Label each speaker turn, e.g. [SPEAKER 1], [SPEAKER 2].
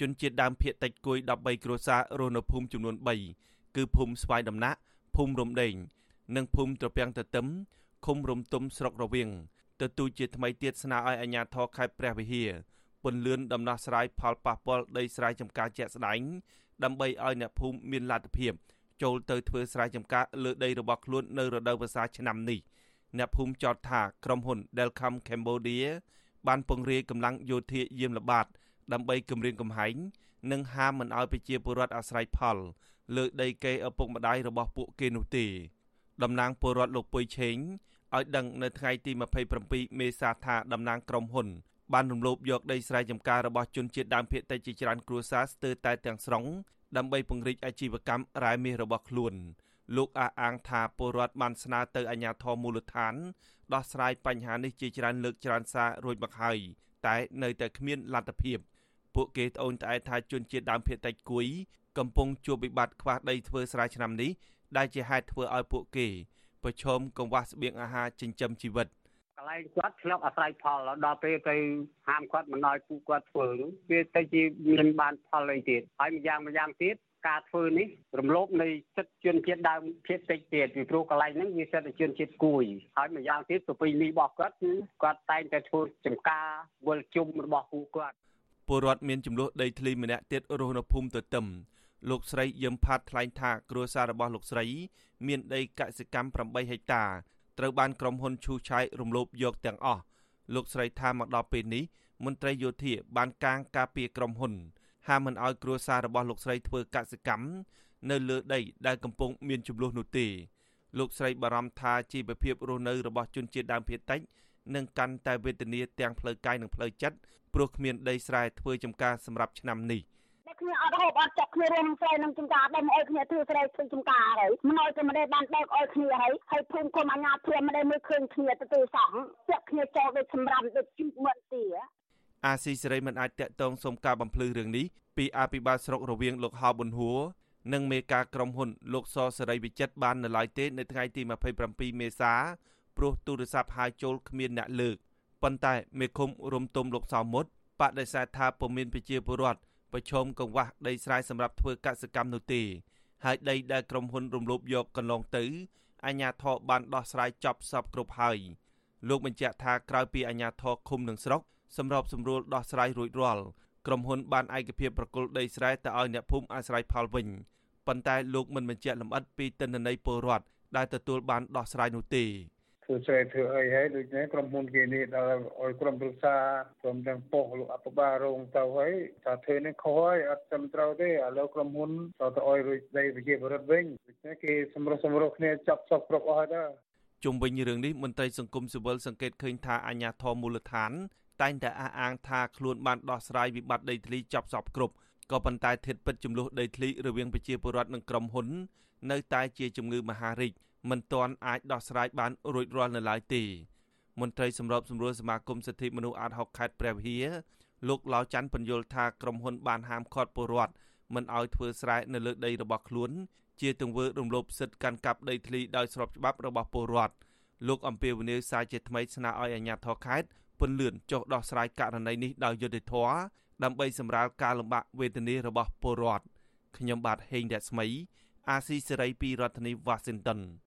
[SPEAKER 1] ជនជាតិដើមភាគតិចគួយ13គ្រួសាររស់នៅភូមិចំនួន3គឺភូមិស្វាយដំណាក់ភូមិរំដេង និងភូមិត្រពាំងទទឹមឃុំរំទុំស្រុករវៀងទទូចជាថ្មីទៀតស្នើឲ្យអាជ្ញាធរខេត្តព្រះវិហារពន្លឿនដំណោះស្រាយផលប៉ះពាល់ដីស្រែចម្ការជាក់ស្ដែងដើម្បីឲ្យអ្នកភូមិមានលទ្ធភាពចូលទៅធ្វើស្រែចម្ការលើដីរបស់ខ្លួននៅរដូវវស្សាឆ្នាំនេះអ្នកភូមិចោទថាក្រុមហ៊ុន Delcom Cambodia បានពង្រាយកម្លាំងយោធាយាមល្បាត ដើម្បីគម្រាមកំហែងនិងហាមមិនឲ្យប្រជាពលរដ្ឋអាស្រ័យផល លើដីកេឪពុកម្ដាយរបស់ពួកគេនោះទេតំណាងពលរដ្ឋលោកពុយឆេងឲ្យដឹងនៅថ្ងៃទី27មេសាថាតំណាងក្រុមហ៊ុន បានរំលោភយកដីស្រែចម្ការរបស់ជនជាតិដើមភាគតិចជាច្រើនគ្រួសារស្ទើរតែទាំងស្រុងដើម្បីពង្រីកអាជីវកម្មរ៉ែមាសរបស់ខ្លួន លោកអះអាងថាពលរដ្ឋបានស្នើទៅអាជ្ញាធរមូលដ្ឋានដោះស្រាយបញ្ហានេះជាច្រើនលើកច្រើនសាររួចមកហើយតែនៅតែគ្មានលទ្ធភាព ពួកគេត្អូញត្អែថាជនជាតិដើមភាគតិចគួយកំពុងជួបវិបត្តិខ្វះដីធ្វើស្រែឆ្នាំនេះដែលជាហេតុធ្វើឲ្យពួកគេប្រឈមកង្វះស្បៀងអាហារចិញ្ចឹមជីវិត
[SPEAKER 2] កន្លែងគាត់ធ្លាប់អាស្រ័យផលដល់ពេលទៅហាមគាត់មិនឲ្យពួកគាត់ធ្វើនោះវាទៅជាមានបានផលអីទៀតហើយម្យ៉ាងម្យ៉ាងទៀតការធ្វើនេះរំលោភនៃសិទ្ធិជនជាតិដើមភាគតិចទៀតពីព្រោះកន្លែងហ្នឹងវាសិទ្ធិជនជាតិគួយហើយម្យ៉ាងទៀតប្រពៃណីរបស់គាត់គឺគាត់តែងតែធ្វើចំការវល់ជុំរបស់ពួកគាត់
[SPEAKER 1] ពលរដ្ឋមានចំនួនដីធ្លីម្នាក់ទៀតរស់នៅភូមិទទឹមលោកស្រីយឹមផាត់ថ្លែងថាគ្រួសាររបស់លោកស្រី មានដីកសិកម្ម8ហិកតាត្រូវបានក្រុមហ៊ុនឈូឆាយរំលោភយកទាំងអស់លោកស្រីថាមកដល់ពេលនេះមន្ត្រីយោធាបានកាងការពារក្រុមហ៊ុនហាមមិនឲ្យគ្រួសាររបស់លោកស្រីធ្វើកសិកម្មនៅលើដីដែលកំពុងមានចំនួននោះទេលោកស្រីបារម្ភថាជីវភាពរស់នៅរបស់ជនជាតិដើមភាគតិច នឹងកាន់តែវេទនាទាំងផ្លូវកាយនិងផ្លូវចិត្តព្រោះគ្មានដីស្រែធ្វើចម្ការសម្រាប់ឆ្នាំនេះ
[SPEAKER 3] គ្នាអត់ហូបអត់ចាប់គ្នារួមស្រែនឹងចំការដែរមកអើគ្នាធ្វើស្រែធ្វើចំការហើយមិនអើទៅមិនដែរបានបែកអើគ្នាហើយហើយភូមិគុំអាញាព្រាមមិនដែរមើលឃើញគ្នាទៅទូសោះចាក់គ្នាចូលដូចសម្រាប់ដូចជីវិតទា
[SPEAKER 1] អាស៊ីសេរីមិនអាចតាក់ទងសុំការបំភ្លឺរឿងនេះពីអភិបាលស្រុករវៀងលោកហៅប៊ុនហួរនិងមេការក្រុមហ៊ុនលោកសសេរីវិចិត្របាននៅឡើយទេនៅថ្ងៃទី27មេសា ព្រោះទូរស័ព្ទហៅចូលគ្មានអ្នកលើកប៉ុន្តែមេឃុំរំទុំលោកសោមុតបដិសេធថាពុំមានប្រជាពលរដ្ឋប្រឈមកង្វះដីស្រែសម្រាប់ធ្វើកសិកម្មនោះទេហើយដីដែលក្រុមហ៊ុនរំលោភយកកន្លងទៅអាជ្ញាធរបានដោះស្រាយចប់សពគ្រប់ហើយលោកបញ្ជាក់ថាក្រោយពីអាជ្ញាធរឃុំនឹងស្រុកសម្របសម្រួលដោះស្រាយរួចរាល់ក្រុមហ៊ុនបានឯកភាពប្រគល់ដីស្រែទៅឲ្យអ្នកភូមិអាស្រ័យផលវិញប៉ុន្តែលោកមិនបញ្ជាក់លម្អិតពីទិន្នន័យពលរដ្ឋដែលទទួលបានដោះស្រាយនោះទេ
[SPEAKER 4] ធ្វើស្រែធ្វើអីហើយដូចនេះក្រុមហ៊ុនគេនេះដល់ឲ្យក្រុមប្រឹក្សាក្រុមទាំងប៉ុស្តិ៍លោកអភិបាលរងទៅហើយថាធ្វើនេះខុសហើយអត់ត្រឹមត្រូវទេឥឡូវក្រុមហ៊ុនទៅទៅឲ្យរួចដីប្រជាពលរដ្ឋវិញដូច្នេះគេសម្រុះសម្រុះគ្នាចាប់សពគ្រប់អស់ហើយដែរ
[SPEAKER 1] ជុំវិញរឿងនេះមន្ត្រីសង្គមស៊ីវិលសង្កេតឃើញថាអាញាធរមូលដ្ឋាន តែងតែអះអាងថាខ្លួនបានដោះស្រាយវិបត្តិដីធ្លីចាប់សពគ្រប់ក៏ប៉ុន្តែធៀបពិតចំនួនដីធ្លីរវាងប្រជាពលរដ្ឋនិងក្រុមហ៊ុន នៅតែជាជំងឺមហារីក មិនទាន់អាចដោះស្រាយបានរួចរាល់នៅឡើយទេមន្ត្រីសម្របសម្រួលសមាគមសិទ្ធិមនុស្សអាត6ខេត្តព្រះវិហារលោកឡាវច័ន្ទបញ្យល់ថាក្រុមហ៊ុនបានហាមឃាត់ពលរដ្ឋមិនឲ្យធ្វើស្រែនៅលើដីរបស់ខ្លួន ជាទង្វើរំលោភសិទ្ធិកាន់កាប់ដីធ្លីដោយស្របច្បាប់របស់ពលរដ្ឋលោកអំពីវនីសារជាថ្មីស្នើឲ្យអាជ្ញាធរខេត្តពន្លឿនចុះដោះស្រាយករណីនេះដោយយុត្តិធម៌ដើម្បីសម្រាលការលំបាកវេទនារបស់ពលរដ្ឋខ្ញុំបាទហេងរស្មី អាស៊ីសេរីពីរដ្ឋធានី Washington